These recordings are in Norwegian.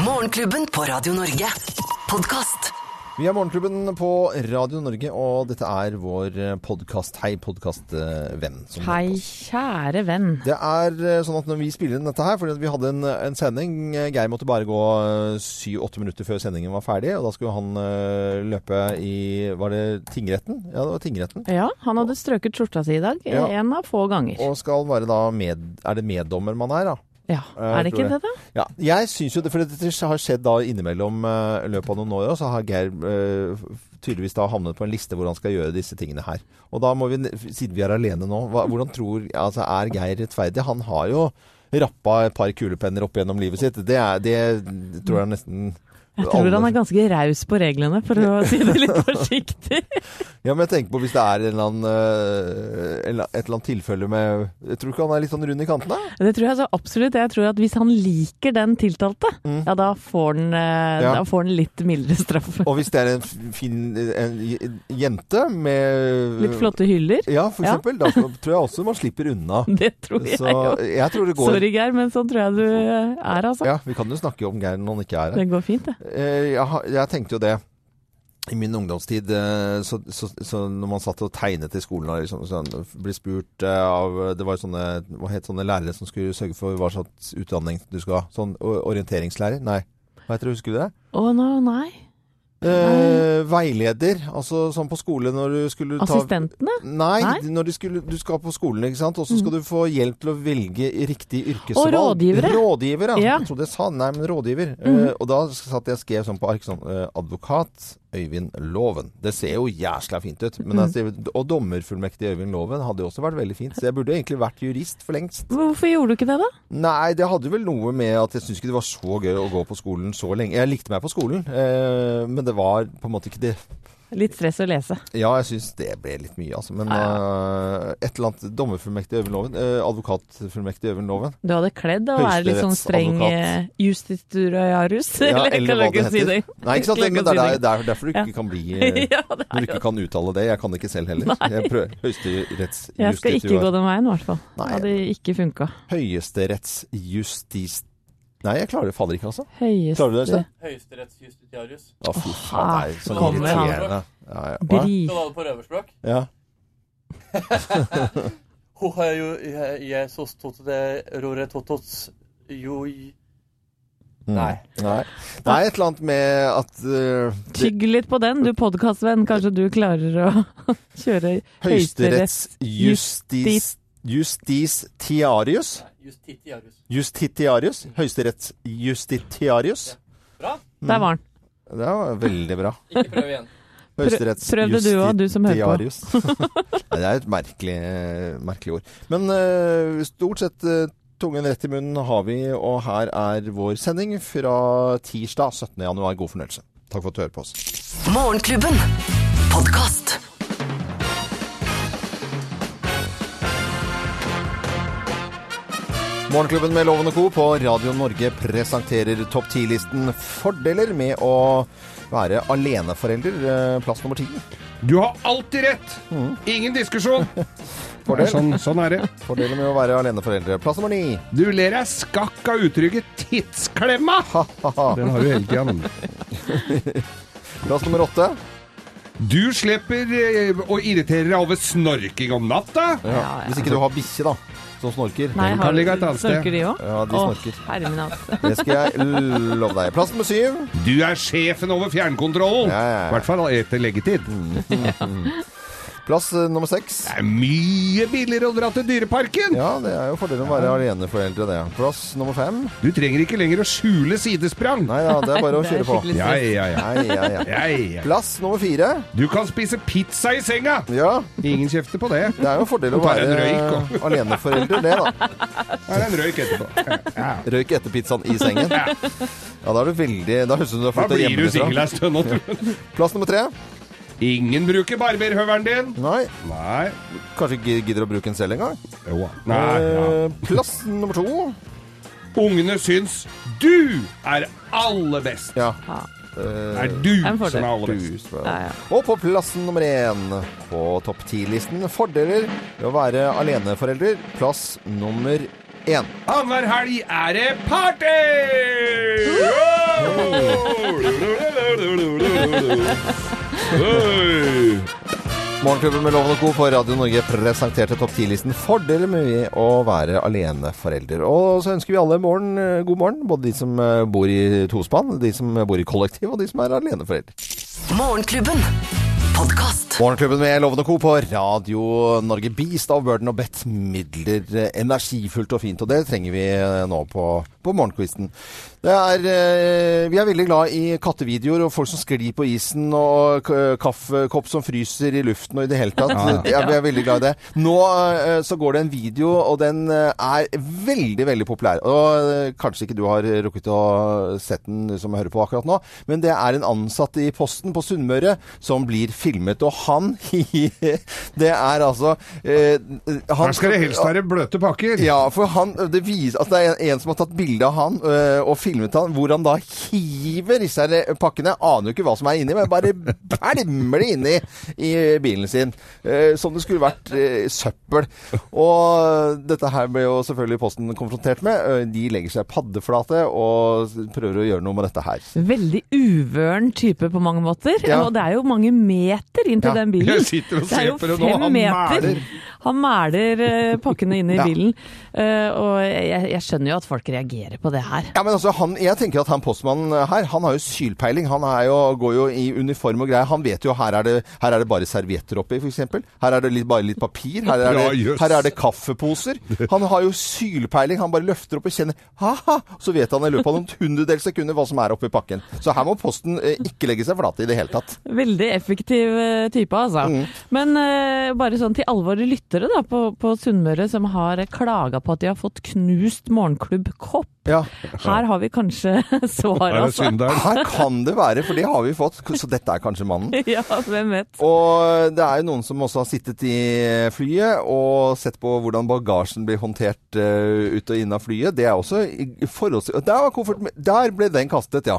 Morgenklubben på Radio Norge. Podkast. Vi er Morgenklubben på Radio Norge, og dette er vår podkast. Hei, podkastvenn. Hei, kjære venn. Det er eh, sånn at når vi spiller inn dette her, fordi vi hadde en, en sending eh, Geir måtte bare gå syv-åtte minutter før sendingen var ferdig, og da skulle han uh, løpe i Var det tingretten? Ja, det var tingretten. Ja, han hadde strøket skjorta si i dag. Ja. En av få ganger. Og skal være da med Er det meddommer man er, da? Ja, Er det ikke det. da? Ja, jeg syns jo det, for det har skjedd da innimellom uh, løpet av noen år, og så har Geir uh, tydeligvis da havnet på en liste hvor han skal gjøre disse tingene her. Og da må vi, siden vi er alene nå, hva, hvordan tror altså Er Geir rettferdig? Han har jo rappa et par kulepenner opp gjennom livet sitt. Det, er, det tror jeg nesten Jeg tror han er ganske raus på reglene, for å si det litt forsiktig. Ja, men jeg tenker på hvis det er annen, eh, en eller- et eller annet tilfelle med Jeg tror ikke han er litt sånn rund i kantene? Det tror jeg så absolutt. Jeg tror at hvis han liker den tiltalte, ja da får han, eh, Mm. Ja. da får han litt mildere straff. Og hvis det er en fin en jente med Litt flotte hyller. Ja, for Ja. eksempel. Da tror jeg også man slipper unna. Det tror jeg Så jo. jeg tror det går Sorry, Geir, men sånn tror jeg du er, altså. Ja, vi kan jo snakke om Geir når han ikke er her. Det går fint, det. Eh, Jeg, jeg tenkte jo det. I min ungdomstid, eh, så, så, så når man satt og tegnet i skolen og liksom, sånn, ble spurt eh, av Det var sånne, hva het sånne lærere som skulle sørge for hva slags utdanning du skal ha. Sånn orienteringslærer? Nei. Hva heter det, husker du det? Å no, nei. Eh, veileder. Altså sånn på skole når du skulle ta Assistentene? Nei, Nei? Mm. når du, skulle, du skal på skolen, ikke sant? og så skal du få hjelp til å velge riktig yrkesvalg. Og rådgivere. Rådgiver, ja. Ja. Jeg trodde jeg sa nei, men rådgiver. Mm. Eh, og da satt jeg og skrev sånn på ark sånn eh, Advokat Øyvind Loven. Det ser jo jæsla fint ut. Men altså, og dommerfullmektig Øyvind Loven hadde jo også vært veldig fint. Så jeg burde egentlig vært jurist for lengst. Hvorfor gjorde du ikke det, da? Nei, det hadde vel noe med at jeg syns ikke det var så gøy å gå på skolen så lenge. Jeg likte meg på skolen, eh, men det var på en måte ikke det Litt stress å lese. ja, jeg syns det ble litt mye, altså. Men øh, et eller annet dommerfullmektig Øyvind Loven. øh, advokatfullmektig Øyvind Loven. Du hadde kledd å være litt sånn streng eh, justituriarius? Ja, eller kan hva det si heter. det? Nei, ikke sant. Men det er si der- der- derfor du ikke Ja. kan bli ja, Når du er ikke kan uttale det. Jeg kan det ikke selv heller. Nei. Jeg prøver Høyesterettsjustitiar. Jeg skal ikke gå den veien, i hvert fall. Det Nei. hadde ikke funka. Høyesterettsjustis... Nei, jeg klarer det fader ikke, altså. Høyeste? Høyesterettsjustitiarius. Å, fy faen, er så kommer irriterende. Ja, ja. Bri... Skal du ha det på røverspråk? Ja. Ho har jo Jesus tot det rore totots joi Mm. Nei. Nei. Nei, et eller annet med at uh, Tygg litt på den, du podkastvenn. Kanskje du klarer å kjøre Høyesterettsjustis... Justitiarius? Justitiarius. Justitiarius? Høyesterettsjustitiarius? Bra. Der var den. Det var veldig bra. Ikke prøv igjen. prøv det du også, du som hører på. Det er et merkelig, merkelig ord. Men uh, stort sett uh, tungen rett i munnen har vi, og her er vår sending fra tirsdag 17. januar. God fornøyelse. Takk for at du hører på oss. Morgenklubben. Podkast. Morgenklubben med Lovende Co. på Radio Norge presenterer topp 10-listen fordeler med å være aleneforelder. eh, Plass nummer ti. Du har alltid rett! Ingen diskusjon. Fordel. Sånn, sånn er det. Fordeler med å være aleneforeldre. Plass nummer ni. Du ler deg skakk av uttrykket 'tidsklemma'. Den har du hele tida. Plass nummer åtte. Du slipper eh, å irritere deg over snorking om natta. Ja. Hvis ikke du har bikkje, da, som snorker. Nei, Den har kan ligge et annet. Snorker de òg? Ja, de snorker. herre min hatt. Det skal jeg love deg. Plass nummer syv. Du er sjefen over fjernkontrollen. Ja, ja, ja. I hvert fall etter leggetid. Plass eh, nummer seks. Det er mye billigere å dra til Dyreparken. Ja, det er jo fordelen å være aleneforeldre, det. Plass nummer fem. Du trenger ikke lenger å skjule sidesprang. Nei da, det er bare å kjøre på. Ja, ja, ja. Nei, ja, ja. ja, ja. Plass nummer fire. Du kan spise pizza i senga. Ja, Ingen kjefter på det. det er jo en fordel å være røyk, aleneforelder, det, da. Det er en røyk etterpå. Ja. Røyk etter pizzaen i sengen. Ja, da er du veldig Da høres det ut som du har Da blir du singel ei stund. nå, tror jeg. Plass nummer tre. Ingen bruker barberhøveren din. Nei, Nei. kanskje ikke gidder å bruke den selv engang. Jo. Nei, ja. Eh, Plass nummer to. Ungene syns du er aller best. Ja. Ja. Eh, Er du En fordel. som er aller best. du, Ja, ja. Og på plass nummer én på topp ti-listen fordeler ved å være aleneforelder. Plass nummer én. Annenhver helg er det party! Morgenklubben med Loven og Co. på Radio Norge presenterte topp 10-listen fordeler med å være aleneforelder. Og så ønsker vi alle morgen, eh, god morgen, både de som eh, bor i tospann, de som bor i kollektiv, og de som er aleneforeldre. Morgenklubben. Podkast. Morgenklubben med Loven og Co. på Radio Norge. Beast av Burden og Bett. Midler. Energifullt og fint. Og det trenger vi eh, nå på, på morgenkvisten. Er, eh, vi er veldig glad i kattevideoer og folk som sklir på isen og kaffekopp som fryser i luften og i det hele tatt. Ja, vi er veldig glad i det. Nå eh, så går det en video, og den eh, er veldig, veldig populær. Og eh, kanskje ikke du har rukket å sett den som som hører på akkurat nå, men det er en ansatt i Posten på Sunnmøre som blir filmet, og han Det er altså eh, han, Her skal det helst være bløte pakker. ja, for han, det viser altså det er en som har tatt bilde av han og filmet han, hvor han da hiver disse her eh, pakkene. Aner jo ikke hva som er inni, men bare pælmer det inni i bilen sin. øh, som det skulle vært øh, søppel. Og dette her ble jo selvfølgelig Posten konfrontert med. De legger seg paddeflate og prøver å gjøre noe med dette her. Veldig uvøren type på mange måter. Ja. Og det er jo mange meter inn til Ja, den bilen. jeg sitter og er ser jo på det nå. fem Han meter. mæler. Han mæler eh, pakkene inn i Ja. bilen. Eh, og jeg, jeg skjønner jo at folk reagerer på det her. Ja, men altså, han, Jeg tenker at han postmannen her, han har jo sylpeiling. Han er jo, går jo i uniform og greier. Han vet jo her er det, her er det bare servietter oppi, f.eks. Her er det litt, bare litt papir. Her er, det, her er det kaffeposer. Han har jo sylpeiling. Han bare løfter opp og kjenner ha-ha, så vet han i løpet av noen hundredels sekunder hva som er oppi pakken. Så her må Posten eh, ikke legge seg flat i det hele tatt. Veldig effektiv eh, type, altså. Mm. Men uh, bare sånn til alvorlige lyttere da, på, på Sunnmøre som har klaga på at de har fått knust morgenklubbkopp. Ja. Her har vi kanskje svaret, altså. Her kan det være, for det har vi fått. Så dette er kanskje mannen. Ja, hvem vet. Og det er jo noen som også har sittet i flyet og sett på hvordan bagasjen blir håndtert uh, ut og inn av flyet. Det er også i i forhold til Der, var kofferten der ble den kastet, ja.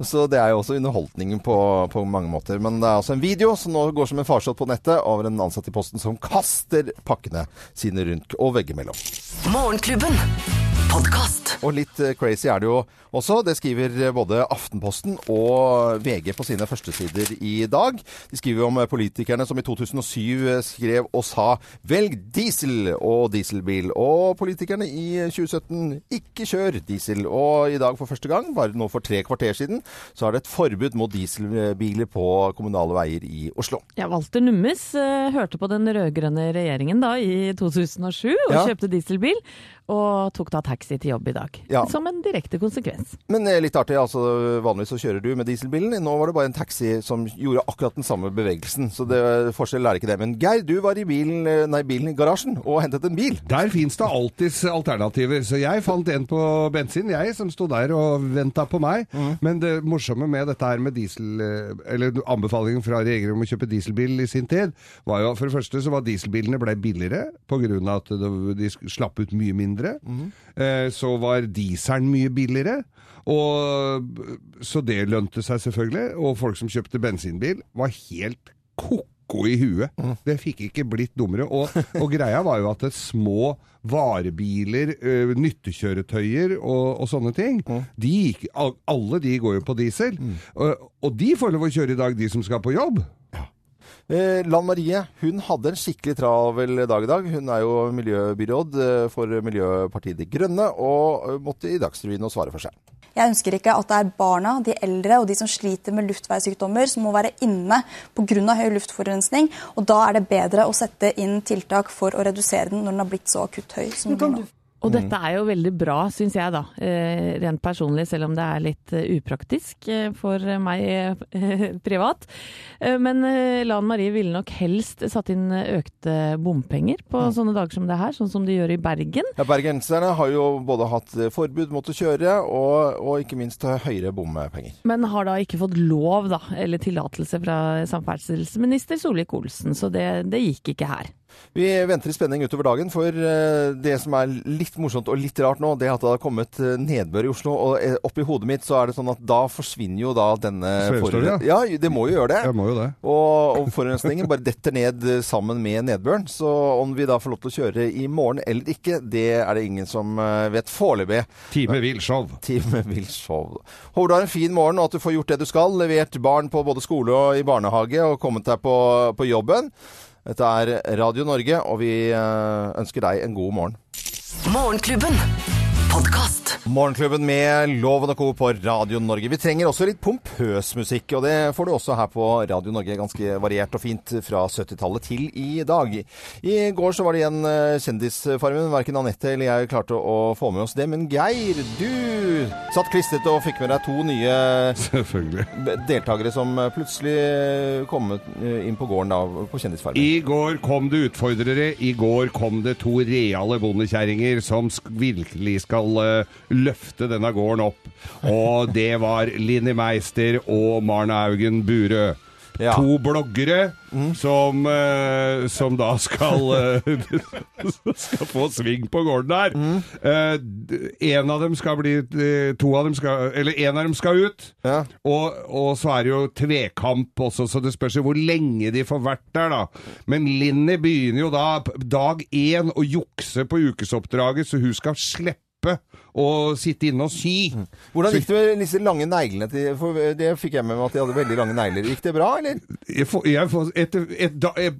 Så det er jo også underholdningen på, på mange måter. Men det er altså en video som nå går som en farsott på nettet over en ansatt i Posten som kaster pakkene sine rundt og veggimellom. Morgenklubben. Podkast. Og litt eh, crazy er det jo også. Det skriver eh, både Aftenposten og VG på sine førstesider i dag. De skriver om eh, politikerne som i 2007 eh, skrev og sa 'velg diesel og dieselbil'. Og politikerne i 2017 ikke kjør diesel. Og i dag for første gang, bare nå for tre kvarter siden, så er det et forbud mot dieselbiler på kommunale veier i Oslo. Ja, Walter Nummes hørte på den rød-grønne regjeringen da i 2007 og Ja. kjøpte dieselbil, og tok da taxi til jobb i dag. Ja. Som en direkte konsekvens. Men eh, litt artig, altså vanligvis så kjører du med dieselbilen. Nå var det bare en taxi som gjorde akkurat den samme bevegelsen. Så det, forskjell er ikke det. Men Geir, du var i bilen, eh, nei, bilen i garasjen og hentet en bil. Der fins det alltids alternativer. Så jeg fant en på bensin, jeg, som sto der og venta på meg. Men det morsomme med dette her med diesel, eh, eller anbefalingen fra regjeringen om å kjøpe dieselbil i sin tid, var jo for det første så var dieselbilene ble billigere pga. at de slapp ut mye mindre. Eh, Så var dieselen mye billigere. Og, så det lønte seg selvfølgelig. Og folk som kjøpte bensinbil, var helt ko-ko i huet. Det fikk ikke blitt dummere. Og, og greia var jo at små varebiler, ø, nyttekjøretøyer og, og sånne ting, de gikk, alle de går jo på diesel. Og, og de får lov å kjøre i dag, de som skal på jobb. Eh, Lan Marie hun hadde en skikkelig travel dag i dag. Hun er jo miljøbyråd eh, for Miljøpartiet De Grønne, og eh, måtte i Dagsrevyen og svare for seg. Jeg ønsker ikke at det er barna, de eldre og de som sliter med luftveissykdommer, som må være inne pga. høy luftforurensning. Og da er det bedre å sette inn tiltak for å redusere den når den har blitt så akutt høy som den nå. Og dette er jo veldig bra, syns jeg da. Eh, rent personlig, selv om det er litt eh, upraktisk eh, for meg privat. Eh, men Lan Marie ville nok helst satt inn økte bompenger på sånne dager som det her, sånn som de gjør i Bergen. Ja, Bergenserne har jo både hatt forbud mot å kjøre, og, og ikke minst høyere bompenger. Men har da ikke fått lov, da, eller tillatelse fra samferdselsminister Solvik-Olsen, så det, det gikk ikke her. Vi venter i spenning utover dagen, for eh, det som er litt morsomt og litt rart nå, det er at det har kommet eh, nedbør i Oslo. Og eh, oppi hodet mitt så er det sånn at da forsvinner jo da denne forurensningen. Ja. Ja, det må jo gjøre det. Jeg må jo det. Og, og forurensningen bare detter ned sammen med nedbøren. Så om vi da får lov til å kjøre i morgen eller ikke, det er det ingen som vet foreløpig. Time vil show. Time vil show. Håper du har en fin morgen, og at du får gjort det du skal. Levert barn på både skole og i barnehage, og kommet deg på, på jobben. Dette er Radio Norge, og vi eh, ønsker deg en god morgen. Morgenklubben. Podkast. Morgenklubben med Loven og Co. på Radio Norge. Vi trenger også litt pompøs musikk, og det får du også her på Radio Norge. Ganske variert og fint fra 70-tallet til i dag. I går så var det igjen eh, Kjendisfarmen. Verken Anette eller jeg klarte å få med oss det. Men Geir, du satt klistret og fikk med deg to nye deltakere som plutselig kom inn på gården da, på Kjendisfarmen. I går kom det utfordrere. I går kom det to reale bondekjerringer som virkelig skal eh, løfte denne gården opp. Og det var Linni Meister og Marne Augen Burøe. Ja. To bloggere som, eh, som da skal, eh, skal få sving på gården der. Eh, d- en av dem skal bli eh, To av dem skal Eller en av dem skal ut. Ja. Og, og så er det jo tvekamp også, så det spørs jo hvor lenge de får vært der, da. Men Linni begynner jo da dag én å jukse på ukesoppdraget, så hun skal slippe å sitte inne og sy. Hvordan gikk det med disse lange neglene? Til, for det fikk jeg med meg at de hadde veldig lange negler. Gikk det bra, eller? Jeg får, jeg får, etter, et, da, jeg-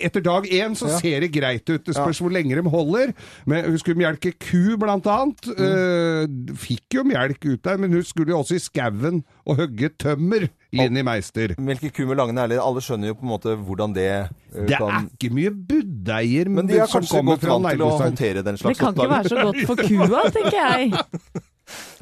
etter dag én så Ja. ser det greit ut. Det spørs hvor lenge de holder. Men hun skulle melke ku, blant annet. Eh, fikk jo melk ut der, men hun skulle jo også i skauen og hogge tømmer. Linni Meister. Melke ku med lange negler. Alle skjønner jo på en måte hvordan det uh, Det er kan ikke mye buddeier Men de har som kanskje kommer fra vant til å håndtere den Det slags kan ikke være så godt for kua, tenker jeg.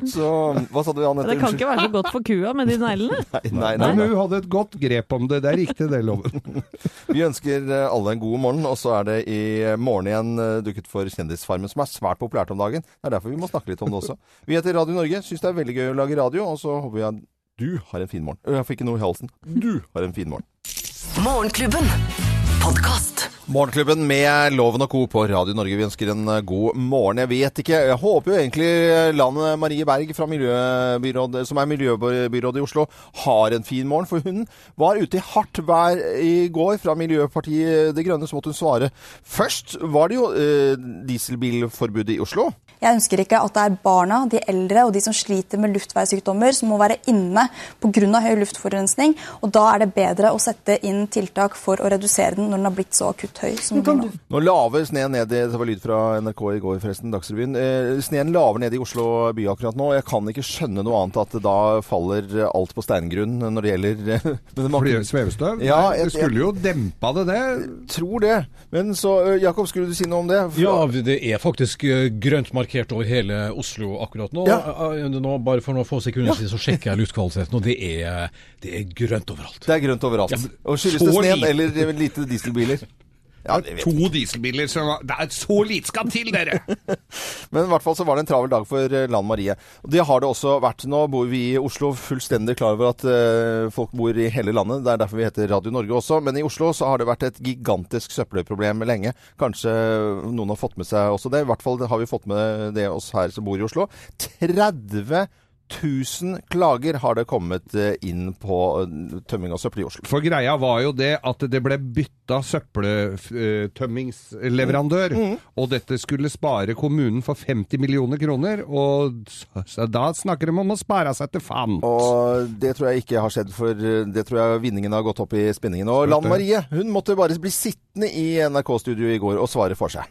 Så hva sa du, Anette? Det kan ikke være så godt for kua med de neglene. Nei, nei, nei, Men hun hadde et godt grep om det. Det er riktig, det, Loven. Vi ønsker eh, alle en god morgen, og så er det i morgen igjen eh, dukket for Kjendisfarmen, som er svært populært om dagen. Det er derfor vi må snakke litt om det også. Vi heter Radio Norge, syns det er veldig gøy å lage radio, og så håper vi at du har en fin morgen. Jeg fikk ikke noe i halsen. Du har en fin morgen. Morgenklubben. Podkast. Morgenklubben med Loven og Co. på Radio Norge. Vi ønsker en eh, god morgen. Jeg vet ikke, jeg håper jo egentlig landet Marie Berg, som er miljøbyrådet i Oslo, har en fin morgen. For hun var ute i hardt vær i går fra Miljøpartiet De Grønne, så måtte hun svare. Først var det jo eh, dieselbilforbudet i Oslo. Jeg ønsker ikke at det er barna, de eldre og de som sliter med luftveissykdommer, som må være inne pga. høy luftforurensning. Og da er det bedre å sette inn tiltak for å redusere den når den har blitt så akutt høy som blir nå. Nå laver sneen ned i Det var lyd fra NRK i går, forresten, Dagsrevyen. Eh, sneen laver ned i Oslo by akkurat nå. Jeg kan ikke skjønne noe annet at da faller alt på steingrunn når det gjelder må- Fordi svevestøv? Ja, jeg- det skulle jo dempa det, det. tror det. Men så, Jakob, skulle du si noe om det? For- Ja, det er faktisk eh, grønt markert over hele Oslo akkurat nå. Ja. Eh, nå bare for noen få sekunder siden så sjekker jeg luftkvaliteten, og det er, det er grønt overalt. Det er grønt overalt. Ja. Og skyldes det sneen eller lite dieselbiler? Ja. To dieselbiler som var Det er så lite skal til, dere! Men i hvert fall så var det en travel dag for eh, Lan Marie. Og det har det også vært. Nå bor vi i Oslo fullstendig klar over at uh, folk bor i hele landet. Det er derfor vi heter Radio Norge også. Men i Oslo så har det vært et gigantisk søppelproblem lenge. Kanskje noen har fått med seg også det. I hvert fall har vi fått med det oss her som bor i Oslo. 30 000 klager har det kommet eh, inn på eh, tømming av søppel i Oslo. For greia var jo det at det ble bytta søppeltømmingsleverandør. Og dette skulle spare kommunen for 50 millioner kroner. Og da snakker de om å spare seg til fant. Og det tror jeg ikke har skjedd, for eh, det tror jeg vinningen har gått opp i spinningen. Og Lan Marie hun måtte bare bli sittende i NRK-studio i går og svare for seg.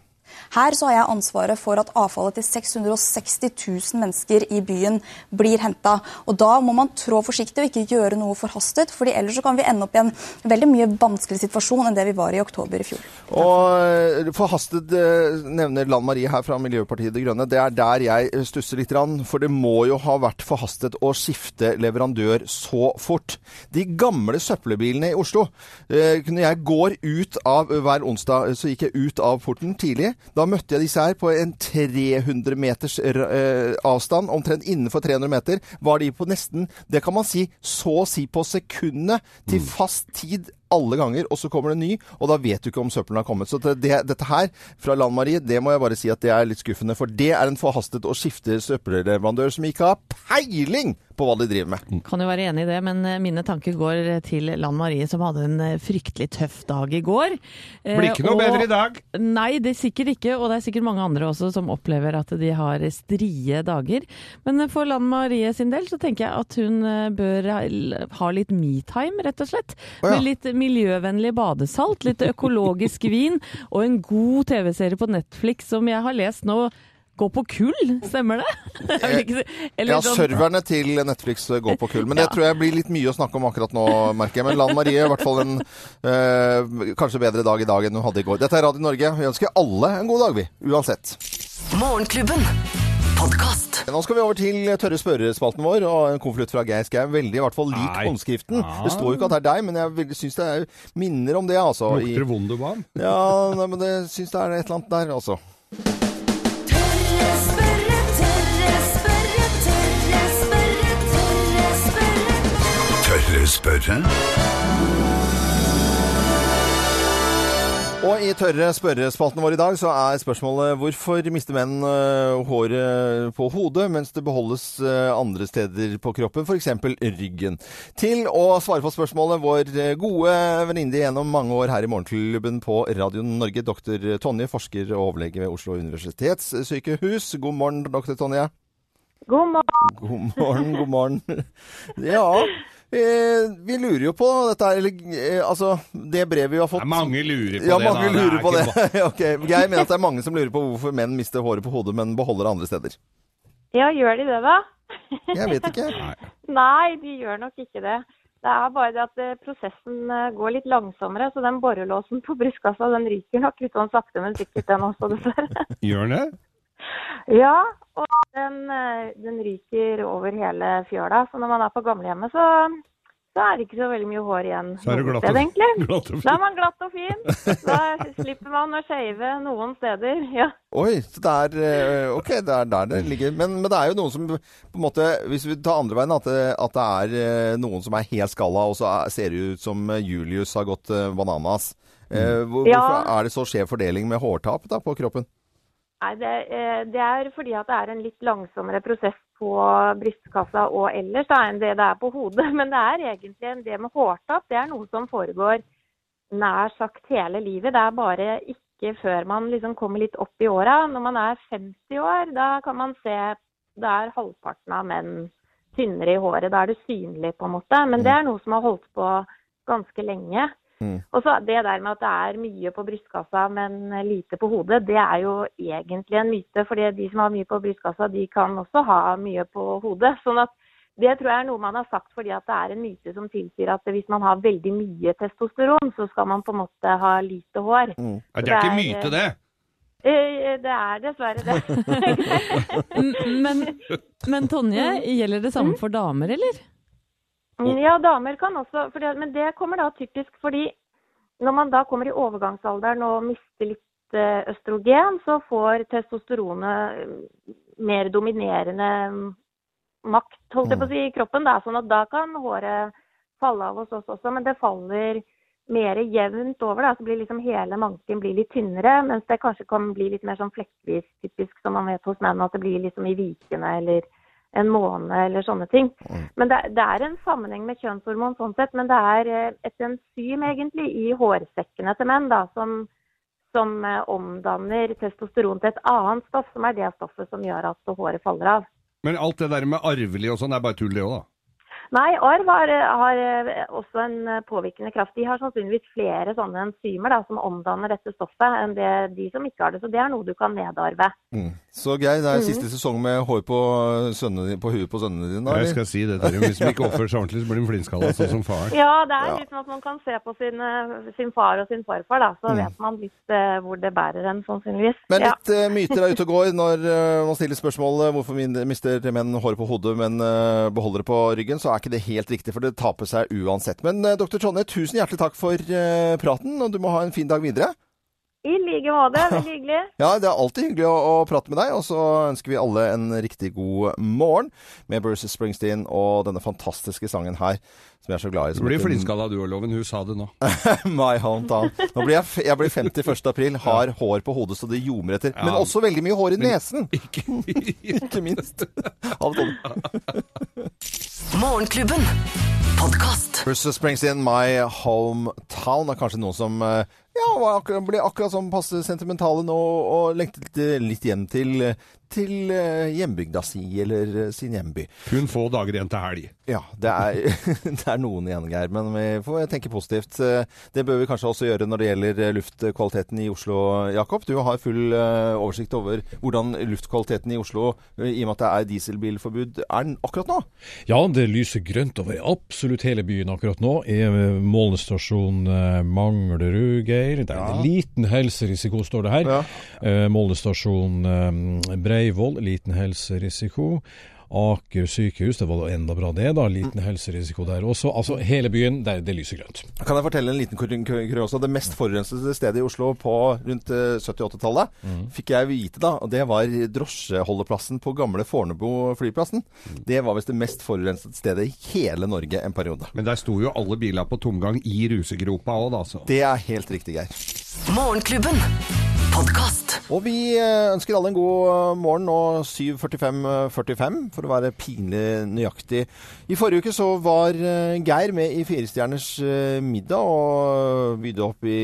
Her så har jeg ansvaret for at avfallet til 660 000 mennesker i byen blir henta. Og da må man trå forsiktig og ikke gjøre noe forhastet, fordi ellers så kan vi ende opp i en veldig mye vanskeligere situasjon enn det vi var i oktober i fjor. Og eh, forhastet eh, nevner Lan Marie her fra Miljøpartiet De Grønne. Det er der jeg eh, stusser litt, for det må jo ha vært forhastet å skifte leverandør så fort. De gamle søppelbilene i Oslo Når jeg går ut av hver onsdag, så gikk jeg ut av porten tidlig. Da møtte jeg disse her på en 300 meters eh, avstand, omtrent innenfor 300 meter. Var de på nesten, det kan man si, så å si på sekundet til fast tid alle ganger, og så kommer det en ny, og da vet du ikke om søppelen har kommet. Så det, det, dette her fra Lan Marie, det må jeg bare si at det er litt skuffende, for det er en forhastet og skifter søppelleverandør som ikke har peiling på hva de driver med. Kan jo være enig i det, men eh, mine tanker går til Lan Marie som hadde en eh, fryktelig tøff dag i går. Eh, Blir ikke noe og- bedre i dag. Nei, det er sikkert ikke, og det er sikkert mange andre også som opplever at de har strie dager. Men for Lan Marie sin del så tenker jeg at hun eh, bør ha- litt me-time, rett og slett. Med litt miljøvennlig badesalt, litt økologisk vin og en god TV-serie på Netflix som jeg har lest nå. Gå på kull, stemmer det? Eller Ja, sånn- serverne til Netflix går på kull. Men det Ja. tror jeg blir litt mye å snakke om akkurat nå, merker jeg. Men Lan Marie i hvert fall en eh, kanskje bedre dag i dag enn hun hadde i går. Dette er Radio Norge. Vi ønsker alle en god dag, vi. Uansett. Morgenklubben. Podkast. Nå skal vi over til tørre spørrespalten vår, og en konvolutt fra Geir Skau. Veldig i hvert fall lik Nei. håndskriften. Det står jo ikke at det er deg, men jeg syns det er minner om det, altså. i- Lukter Wunderbaum. Ja, nei, men det syns det er et eller annet der, altså. Tørre spørre, tørre spørre, tørre spørre, tørre spørre. Og i tørre spørrespalten vår i dag så er spørsmålet hvorfor mister menn øh, håret på hodet mens det beholdes øh, andre steder på kroppen, f.eks. ryggen? Til å svare på spørsmålet vår øh, gode venninne gjennom mange år her i Morgenklubben på Radio Norge, doktor Tonje, forsker og overlege ved Oslo universitetssykehus. God morgen, doktor Tonje. God morgen. God morgen, god morgen. Ja, eh, vi lurer jo på dette her, eller eh, altså det brevet vi har fått. Det er mange lurer på ja, det, mange da. Det er lurer på det. okay. Jeg mener at det er mange som lurer på hvorfor menn mister håret på hodet, men beholder det andre steder. Ja, gjør de det, da? Jeg vet ikke. Nei, de gjør nok ikke det. Det er bare det at eh, prosessen eh, går litt langsommere, så den borrelåsen på brystkassa den ryker nok litt sånn sakte, men sikkert den også, dessverre. Gjør den det? Ja, og den, eh, den ryker over hele fjøla. Så når man er på gamlehjemmet, så, så er det ikke så veldig mye hår igjen. Så er du glatt sted, og- glatt og fin. Da er man glatt og fin. Da slipper man å shave noen steder. Ja. Oi, så det er eh, Ok, det er der det ligger. Men, men det er jo noen som på en måte Hvis vi tar andre veien, at det, at det er eh, noen som er helt skalla, og så er, ser det ut som Julius har gått bananas. Eh, hvor, Ja. Hvorfor er det så skjev fordeling med hårtap da, på kroppen? Nei, det, eh, det er fordi at det er en litt langsommere prosess på brystkassa og ellers da, enn det det er på hodet. Men det er egentlig en, det med hårtap. Det er noe som foregår nær sagt hele livet. Det er bare ikke før man liksom kommer litt opp i åra. Når man er 50 år, da kan man se da er halvparten av menn tynnere i håret. Da er det synlig, på en måte. Men det er noe som har holdt på ganske lenge. Og så Det der med at det er mye på brystkassa, men lite på hodet, det er jo egentlig en myte. For de som har mye på brystkassa, de kan også ha mye på hodet. sånn at det tror jeg er noe man har sagt fordi at det er en myte som tilsier at hvis man har veldig mye testosteron, så skal man på en måte ha lite hår. Nei, det er ikke myte, det. Eh, Det er dessverre det. Men, men Tonje, gjelder det samme for damer, eller? Mm, Ja, damer kan også, fordi, men det kommer da typisk fordi når man da kommer i overgangsalderen og mister litt eh, østrogen, så får testosteronet eh, mer dominerende mm, makt holdt jeg på å si, i kroppen. Da, sånn at da kan håret falle av hos oss også, men det faller mer jevnt over. Da, så blir liksom hele manken blir litt tynnere, mens det kanskje kan bli litt mer sånn flekkvis typisk, som man vet hos menn, at det blir liksom i vikene eller en måned eller sånne ting. Men det, det er en sammenheng med kjønnshormon sånn sett, men det er eh, et enzym egentlig i hårsekkene til menn da, som, som eh, omdanner testosteron til et annet stoff, som er det stoffet som gjør at håret faller av. Men alt det der med arvelig og sånn, er bare tull det òg, da. Nei, arv har, har eh, også en eh, påvirkende kraft. De har sannsynligvis flere sånne enzymer da, som omdanner dette stoffet, enn det de som ikke har det. Så det er noe du kan nedarve. Mm. Så Geir, det er Mhm. siste sesong med hår på, dine- på huet på sønnene dine? da, Jeg skal si det til. Hvis de ikke oppfører seg ordentlig, så blir de flintskalla, sånn som faren. Ja, det er Ja. litt sånn at man kan se på sin, eh, sin far og sin farfar, da. Så Mm. vet man litt uh, hvor det bærer en, sannsynligvis. Men Ja. litt eh, myter er ute og går når uh, man stiller spørsmålet hvorfor min- mister menn håret på hodet, men eh, beholder det på ryggen, så er ikke det helt riktig, for det taper seg uansett. Men uh, dr. Trondheim, tusen hjertelig takk for uh, praten, og du må ha en fin dag videre. I like måte. Veldig hyggelig. Ja, det er alltid hyggelig å, å prate med deg, og så ønsker vi alle en riktig god morgen med Bruce Springsteen og denne fantastiske sangen her, som jeg er så glad i. Du blir flintskalla du og Loven, hun sa det nå. My hometown. Nå blir jeg, jeg blir 50 1. april, har hår på hodet så det ljomer etter, men også veldig mye hår i nesen. Ikke minst. Av og til. Morgenklubben. Podcast. Bruce Springsteen, My Hometown, er kanskje noen som eh, ja, akkurat, ble akkurat sånn passe sentimentale nå og lengtet eh, litt hjem til, til eh, hjembygda si, eller eh, sin hjemby. Kun få dager igjen til helg. Ja, det er, det er noen igjen, Geir, men vi får tenke positivt. Eh, Det bør vi kanskje også gjøre når det gjelder luftkvaliteten i Oslo, Jakob. Du har full oversikt over hvordan luftkvaliteten i Oslo, i og med at det er dieselbilforbud, er den akkurat nå? Ja, det lyser grønt over absolutt hele byen akkurat nå. Målestasjon Manglerud, Geir. Det er en liten helserisiko, står det her. Ja. Eh, målestasjon eh, Breivoll, liten helserisiko. Aker sykehus, det var da enda bra det, da. Liten helserisiko der også. Altså hele byen, der det lyser grønt. Kan jeg fortelle en liten kur- også. Det mest forurensede stedet i Oslo på rundt eh, 70-80-tallet fikk jeg vite da, og det var drosjeholdeplassen på gamle Fornebu flyplassen. Det var visst det mest forurensede stedet i hele Norge en periode. Men der sto jo alle biler på tomgang i rusegropa òg, da. Så. Det er helt riktig, Geir. Morgenklubben. Podkast. Og vi eh, ønsker alle en god eh, morgen nå 7.45,45 for å være pinlig nøyaktig. I forrige uke så var eh, Geir med i Firestjerners eh, middag og bydde opp i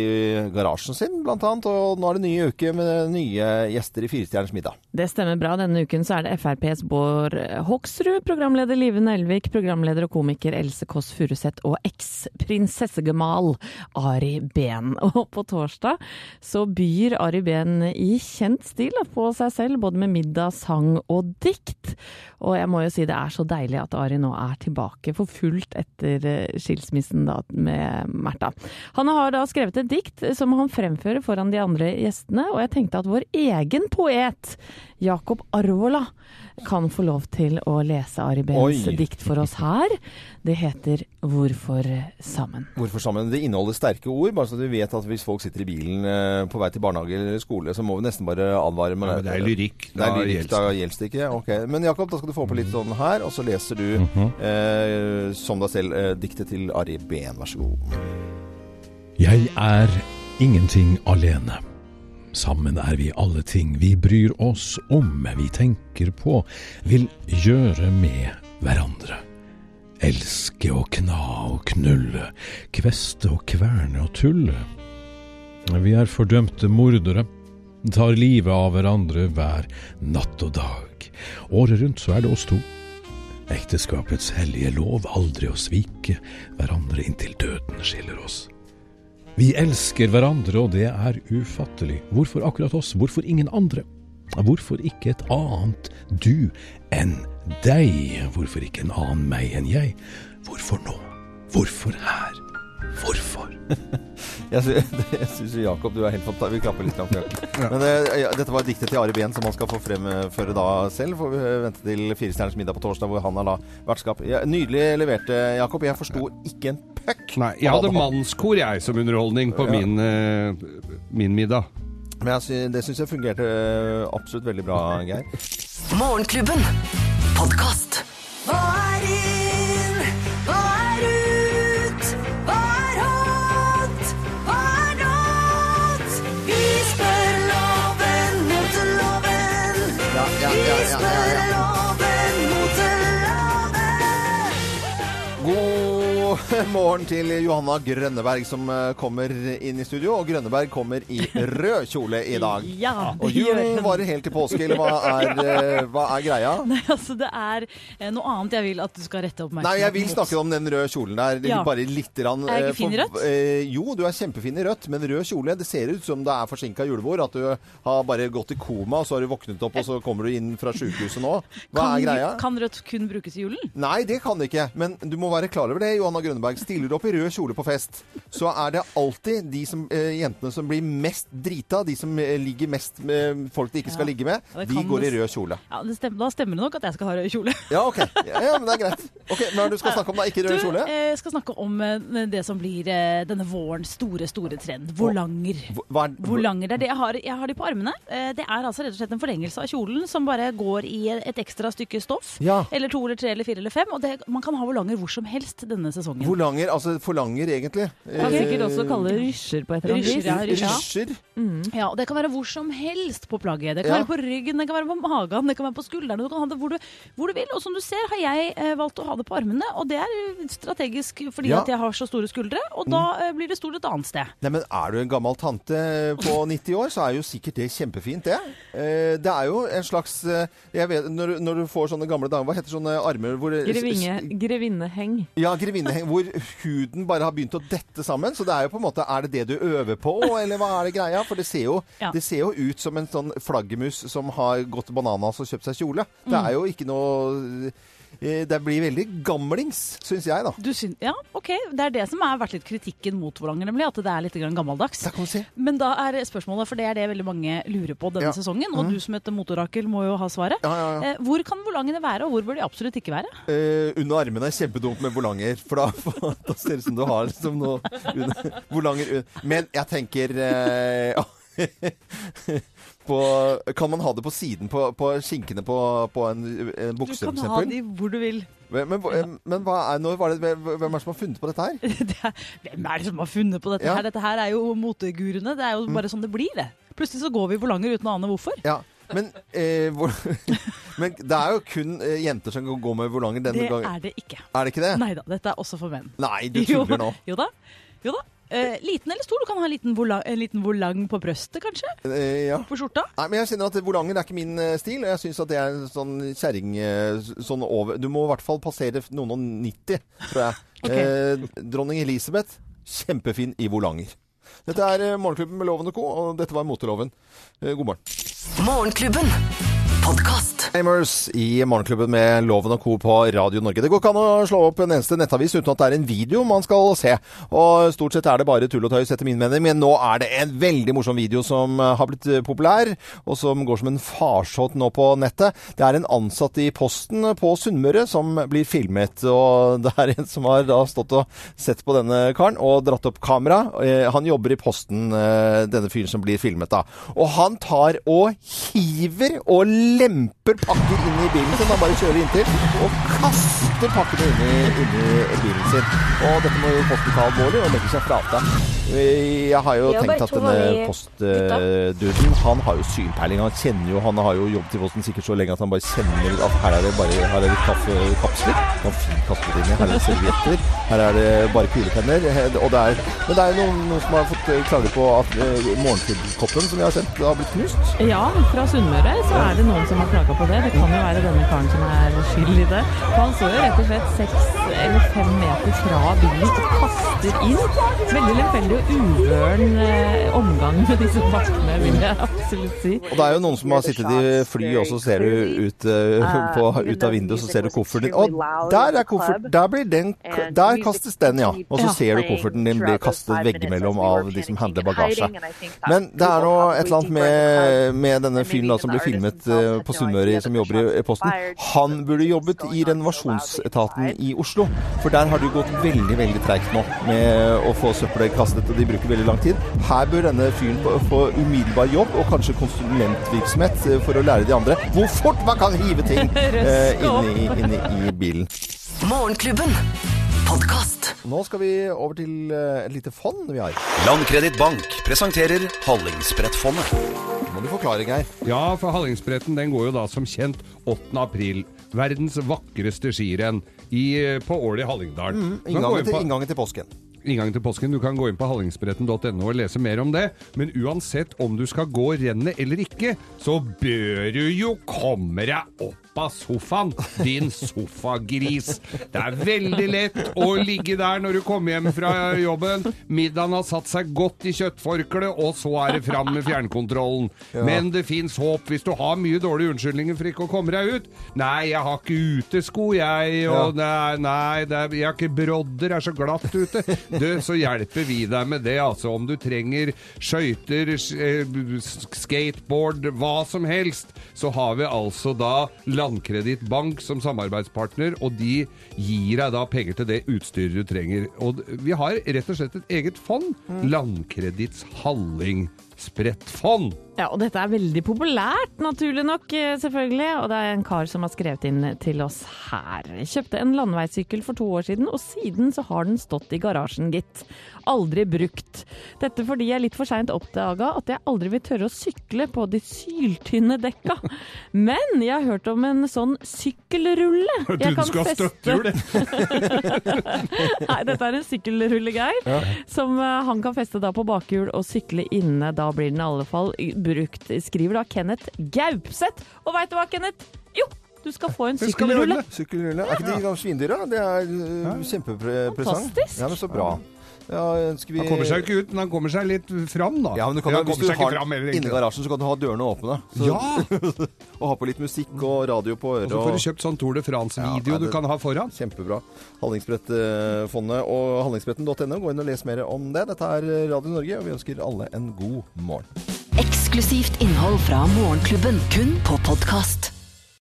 garasjen sin blant annet. Og nå er det nye uke med nye gjester i Firestjerners middag. Det stemmer bra. Denne uken så er det FrPs Bård Hoksrud, programleder Live Nelvik, programleder og komiker Else Kåss Furuseth og eks-prinsessegemal Ari Behn. Og på torsdag så byr Ari Behn i kjent stil på seg selv, både med middag, sang og dikt. Og jeg må jo si det er så deilig at Ari nå er tilbake for fullt etter eh, skilsmissen da med Märtha. Han har da skrevet et dikt som han fremfører foran de andre gjestene, og jeg tenkte at vår egen poet, Jakob Arvola, kan få lov til å lese Ari Behns dikt for oss her. Det heter 'Hvorfor sammen'. Hvorfor sammen? Det inneholder sterke ord, bare så du vet at hvis folk sitter i bilen eh, på vei til barnehage eller skole, så må vi nesten bare advare. Ja, men det er lyrikk. Det er lyrikk, da gjelder det ikke. Ok. Men Jakob, da skal du få på litt sånn her, og så leser du eh, som deg selv eh, diktet til Ari Behn. Vær så god. Jeg er ingenting alene. Sammen er vi alle ting vi bryr oss om, vi tenker på, vil gjøre med hverandre. Elske og kna og knulle, kveste og kverne og tulle. Vi er fordømte mordere, tar livet av hverandre hver natt og dag. Året rundt så er det oss to. Ekteskapets hellige lov aldri å svike hverandre inntil døden skiller oss. Vi elsker hverandre, og det er ufattelig. Hvorfor akkurat oss? Hvorfor ingen andre? Hvorfor ikke et annet du enn deg? Hvorfor ikke en annen meg enn jeg? Hvorfor nå? Hvorfor her? Hvorfor? Jeg, jeg syns Jakob, du er helt fantastisk. Vi klapper litt. Jakob. Men eh, ja, dette var diktet til Ari Behn, som han skal få fremføre da selv. Får vi eh, vente til Firestjerners middag på torsdag, hvor han har da vertskap. Ja, nydelig levert, eh, Jakob. Jeg forsto ikke en puck. Nei, jeg hadde mannskor, jeg, som underholdning på Ja. min, uh, min middag. Men jeg sy det syns jeg fungerte absolutt veldig bra, Geir. Morgenklubben. Podkast. God morgen til Johanna Grønneberg som eh, kommer inn i studio. Og Grønneberg kommer i rød kjole i dag. Ja, Og julen varer helt til påske, eller hva er, eh, hva er greia? Nei, altså det er eh, noe annet jeg vil at du skal rette oppmerksomheten Nei, jeg vil snakke om den røde kjolen der. Ja. Bare litt. Rann, Er jeg ikke fin i rødt? jo, du er kjempefin i rødt, men rød kjole Det ser ut som det er forsinka julebord. At du har bare gått i koma, og så har du våknet opp, og så kommer du inn fra sjukehuset nå. Hva kan, er greia? Kan rødt kun brukes i julen? Nei, det kan det ikke. Men du må være klar over det, Johanna Grønneberg. Stiller du opp i rød kjole på fest, så er det alltid de som, eh, jentene som blir mest drita, de som eh, ligger mest med folk de ikke skal Ja. ligge med, Ja, det de kan går i det- rød kjole. Ja, det stemmer, Da stemmer det nok at jeg skal ha rød kjole. Ja, OK. Ja, ja, men det er greit. Ok, Hva er det du skal snakke om da? Ikke Du rød kjole? eh, skal snakke om eh, det som blir eh, denne vårens store, store trend. Volanger. Hva er, Volanger, det er det jeg har, jeg har de på armene. Eh, Det er altså rett og slett en forlengelse av kjolen som bare går i et ekstra stykke stoff. Ja. Eller to eller tre eller fire eller fem. Og det, man kan ha volanger hvor som helst denne sesongen. Volanger, altså forlanger egentlig. Kan sikkert også kalle det rysjer på et eller annet vis. ja, rysjer. Rysjer? Ja, og Det kan være hvor som helst på plagget. Det kan Ja. være på ryggen, det kan være på magen, det kan være på skuldrene. Du kan ha det hvor du, hvor du vil. Og som du ser, har jeg eh, valgt å ha det på armene. Og det er eh, strategisk fordi Ja. at jeg har så store skuldre. Og da mm. blir det stort et annet sted. Nei, men Er du en gammel tante på 90 år, så er jo sikkert det kjempefint, det. Eh, det er jo en slags eh, jeg vet, når, du- når du får sånne gamle damer Hva heter sånne armer hvor Grevinne, grevinneheng. Ja, grevinneheng. Hvor huden bare har begynt å dette sammen. Så det er jo på en måte Er det det du øver på, eller hva er det greia? For det ser jo, Ja. det ser jo ut som en sånn flaggermus som har gått bananas og kjøpt seg kjole. Det er jo ikke noe Det blir veldig gamlings, syns jeg, da. Du syn ja, ok. Det er det som har vært litt kritikken mot Volanger, nemlig. At det er litt gammeldags. Se. Men da er spørsmålet, for det er det veldig mange lurer på denne Ja. sesongen, og du som heter motorakel må jo ha svaret. Ja. Eh, hvor kan volangene være, og hvor bør de absolutt ikke være? Eh, under armene er kjempedumt med volanger, for da, da ser det ut som du har liksom noe under, volanger un- Men jeg tenker eh, på, Kan man ha det på siden på, på skinkene på, på en, en Du kan ha de hvor du vil. Men, men, men hva er, var det, hvem er det som har funnet på dette her? Det er, hvem er det som har funnet på dette Ja. her? Dette her er jo moteguruene. Det er jo bare sånn det blir, det. Plutselig så går vi volanger uten å ane hvorfor. Ja, men, eh, hvor, men det er jo kun eh, jenter som kan gå med volanger denne Det gang. er det ikke. Er det ikke det? Nei da, dette er også for menn. Nei, du tuller nå. Jo, jo da. Jo da. Eh, liten eller stor? Du kan ha en liten, vola, en liten volang på brøstet, kanskje? Eh, ja. På skjorta? Nei, men jeg kjenner at volanger er ikke min eh, stil. og Jeg syns at det er en sånn kjerring eh, sånn over Du må i hvert fall passere noen og 90, tror jeg. Ok. eh, dronning Elisabeth, kjempefin i volanger. Dette er eh, Morgenklubben med Loven og Co., og dette var Moteloven. Eh, god morgen. Morgenklubben. Podkast. Amers i Morgenklubben med Loven og Co. på Radio Norge. Det går ikke an å slå opp en eneste nettavis uten at det er en video man skal se. Og stort sett er det bare tull og tøys, etter min mening. Men nå er det en veldig morsom video som eh, har blitt eh, populær, og som går som en farsott nå på nettet. Det er en ansatt i Posten på Sunnmøre som blir filmet. Og det er en som har da stått og sett på denne karen og dratt opp kamera. Eh, Han jobber i Posten, denne fyren som blir filmet da. Og han tar og hiver og lemper pakker inn i bilen sin. Han bare kjører inntil og kaster pakkene inn i, inn i bilen sin. Og dette må jo Posten ta alvorlig og legge seg flate. Eh, Jeg har jo tenkt at denne postduden, han har jo synpeiling. Han kjenner jo, han har jo jobbet i Posten sikkert så lenge at han bare kjenner at her er det bare her er det kaffekapsler. Noen fint kastet inn i. Her er det servietter. Her er det bare kulepenner. Eh, Og det er, men det er jo noen, noen som har fått klage klager på at eh, som jeg har sendt, har blitt knust. Ja, fra Sunnmøre så er det noen som har klaga på det. Det kan jo være denne karen som er skyld i det. For han står jo rett og slett seks eller fem meter fra bilen og kaster inn. Veldig lemfeldig og uvøren eh, omgang med disse pakkene, vil jeg absolutt si. Og det er jo noen som har sittet i fly, og så ser du ut, eh, på, ut av vinduet, så ser du kofferten din. Og der er kofferten! Der blir den Der kastes den, ja. Og så ser du kofferten din blir kastet veggimellom av de som handler bagasje. Men det er nå et eller annet med, med denne fyren som blir filmet eh, på Sunnmøre, som jobber i, Posten. Han burde jobbet i renovasjonsetaten i Oslo. For der har det jo gått veldig, veldig treigt nå med å få søppelet kastet, og de bruker veldig lang tid. Her bør denne fyren få- umiddelbar jobb, og kanskje konsulentvirksomhet eh, for å lære de andre hvor fort man kan hive ting eh, inni, inni i bilen. Morgenklubben. Podcast. Nå skal vi over til eh, et lite fond vi har. Landkredittbank presenterer Hallingsbrettfondet. Må du forklare, Geir. Ja, for Hallingsbretten den går jo da som kjent 8. april. Verdens vakreste skirenn i, eh, på Ål i Hallingdal. Mm, inngangen, til, inngangen til påsken. inngangen til påsken. Du kan gå inn på hallingsbretten.no og lese mer om det. Men uansett om du skal gå rennet eller ikke, så bør du jo komme deg opp av sofaen, din sofagris. Det er veldig lett å ligge der når du kommer hjem fra jobben. Middagen har satt seg godt i kjøttforkleet, og så er det fram med fjernkontrollen. Ja. Men det fins håp hvis du har mye dårlige unnskyldninger for ikke å komme deg ut. Nei, jeg har ikke utesko, jeg, og nei, nei er, jeg har ikke brodder, er så glatt ute. Du, så hjelper vi deg med det, altså. Om du trenger skøyter, eh, skateboard, hva som helst, så har vi altså da Landkreditt Bank som samarbeidspartner, og de gir deg da penger til det utstyret du trenger. Og vi har rett og slett et eget fond. Landkreditts Hallingsbrettfond. Ja, og dette er veldig populært, naturlig nok, eh, selvfølgelig. Og det er en kar som har skrevet inn til oss her. Kjøpte en landeveissykkel for to år siden, og siden så har den stått i garasjen, gitt. Aldri brukt. Dette fordi jeg litt for seint oppdaga at jeg aldri vil tørre å sykle på de syltynne dekka. Men jeg har hørt om en sånn sykkelrulle. Jeg trodde du skulle ha støttehjul, Nei, dette er en sykkelrulle, Geir. Som eh, han kan feste da på bakhjul og sykle inne. Da blir den i alle fall brukt, skriver da Kenneth Gaupseth. Og veit du hva, Kenneth? Jo, du skal få en sykkelrulle. Sykkelrulle. Er ikke de ganske svindyre? Det er uh, kjempepresang. Fantastisk. Ja, men så bra. Ja, vi Han kommer seg jo ikke ut, men han kommer seg litt fram, da. Ja, men du kan, Ja, hvis du har fram den heller, inni garasjen, så kan du ha dørene åpne. Så, Ja! og ha på litt musikk og radio på øret. Og så får du kjøpt sånn Tour de France-video Ja, du kan ha foran. Kjempebra. Hallingsbrettfondet og hallingsbretten.no. Gå inn og les mer om det. Dette er Radio Norge, og vi ønsker alle en god morgen. Eksklusivt innhold fra Morgenklubben, kun på podkast.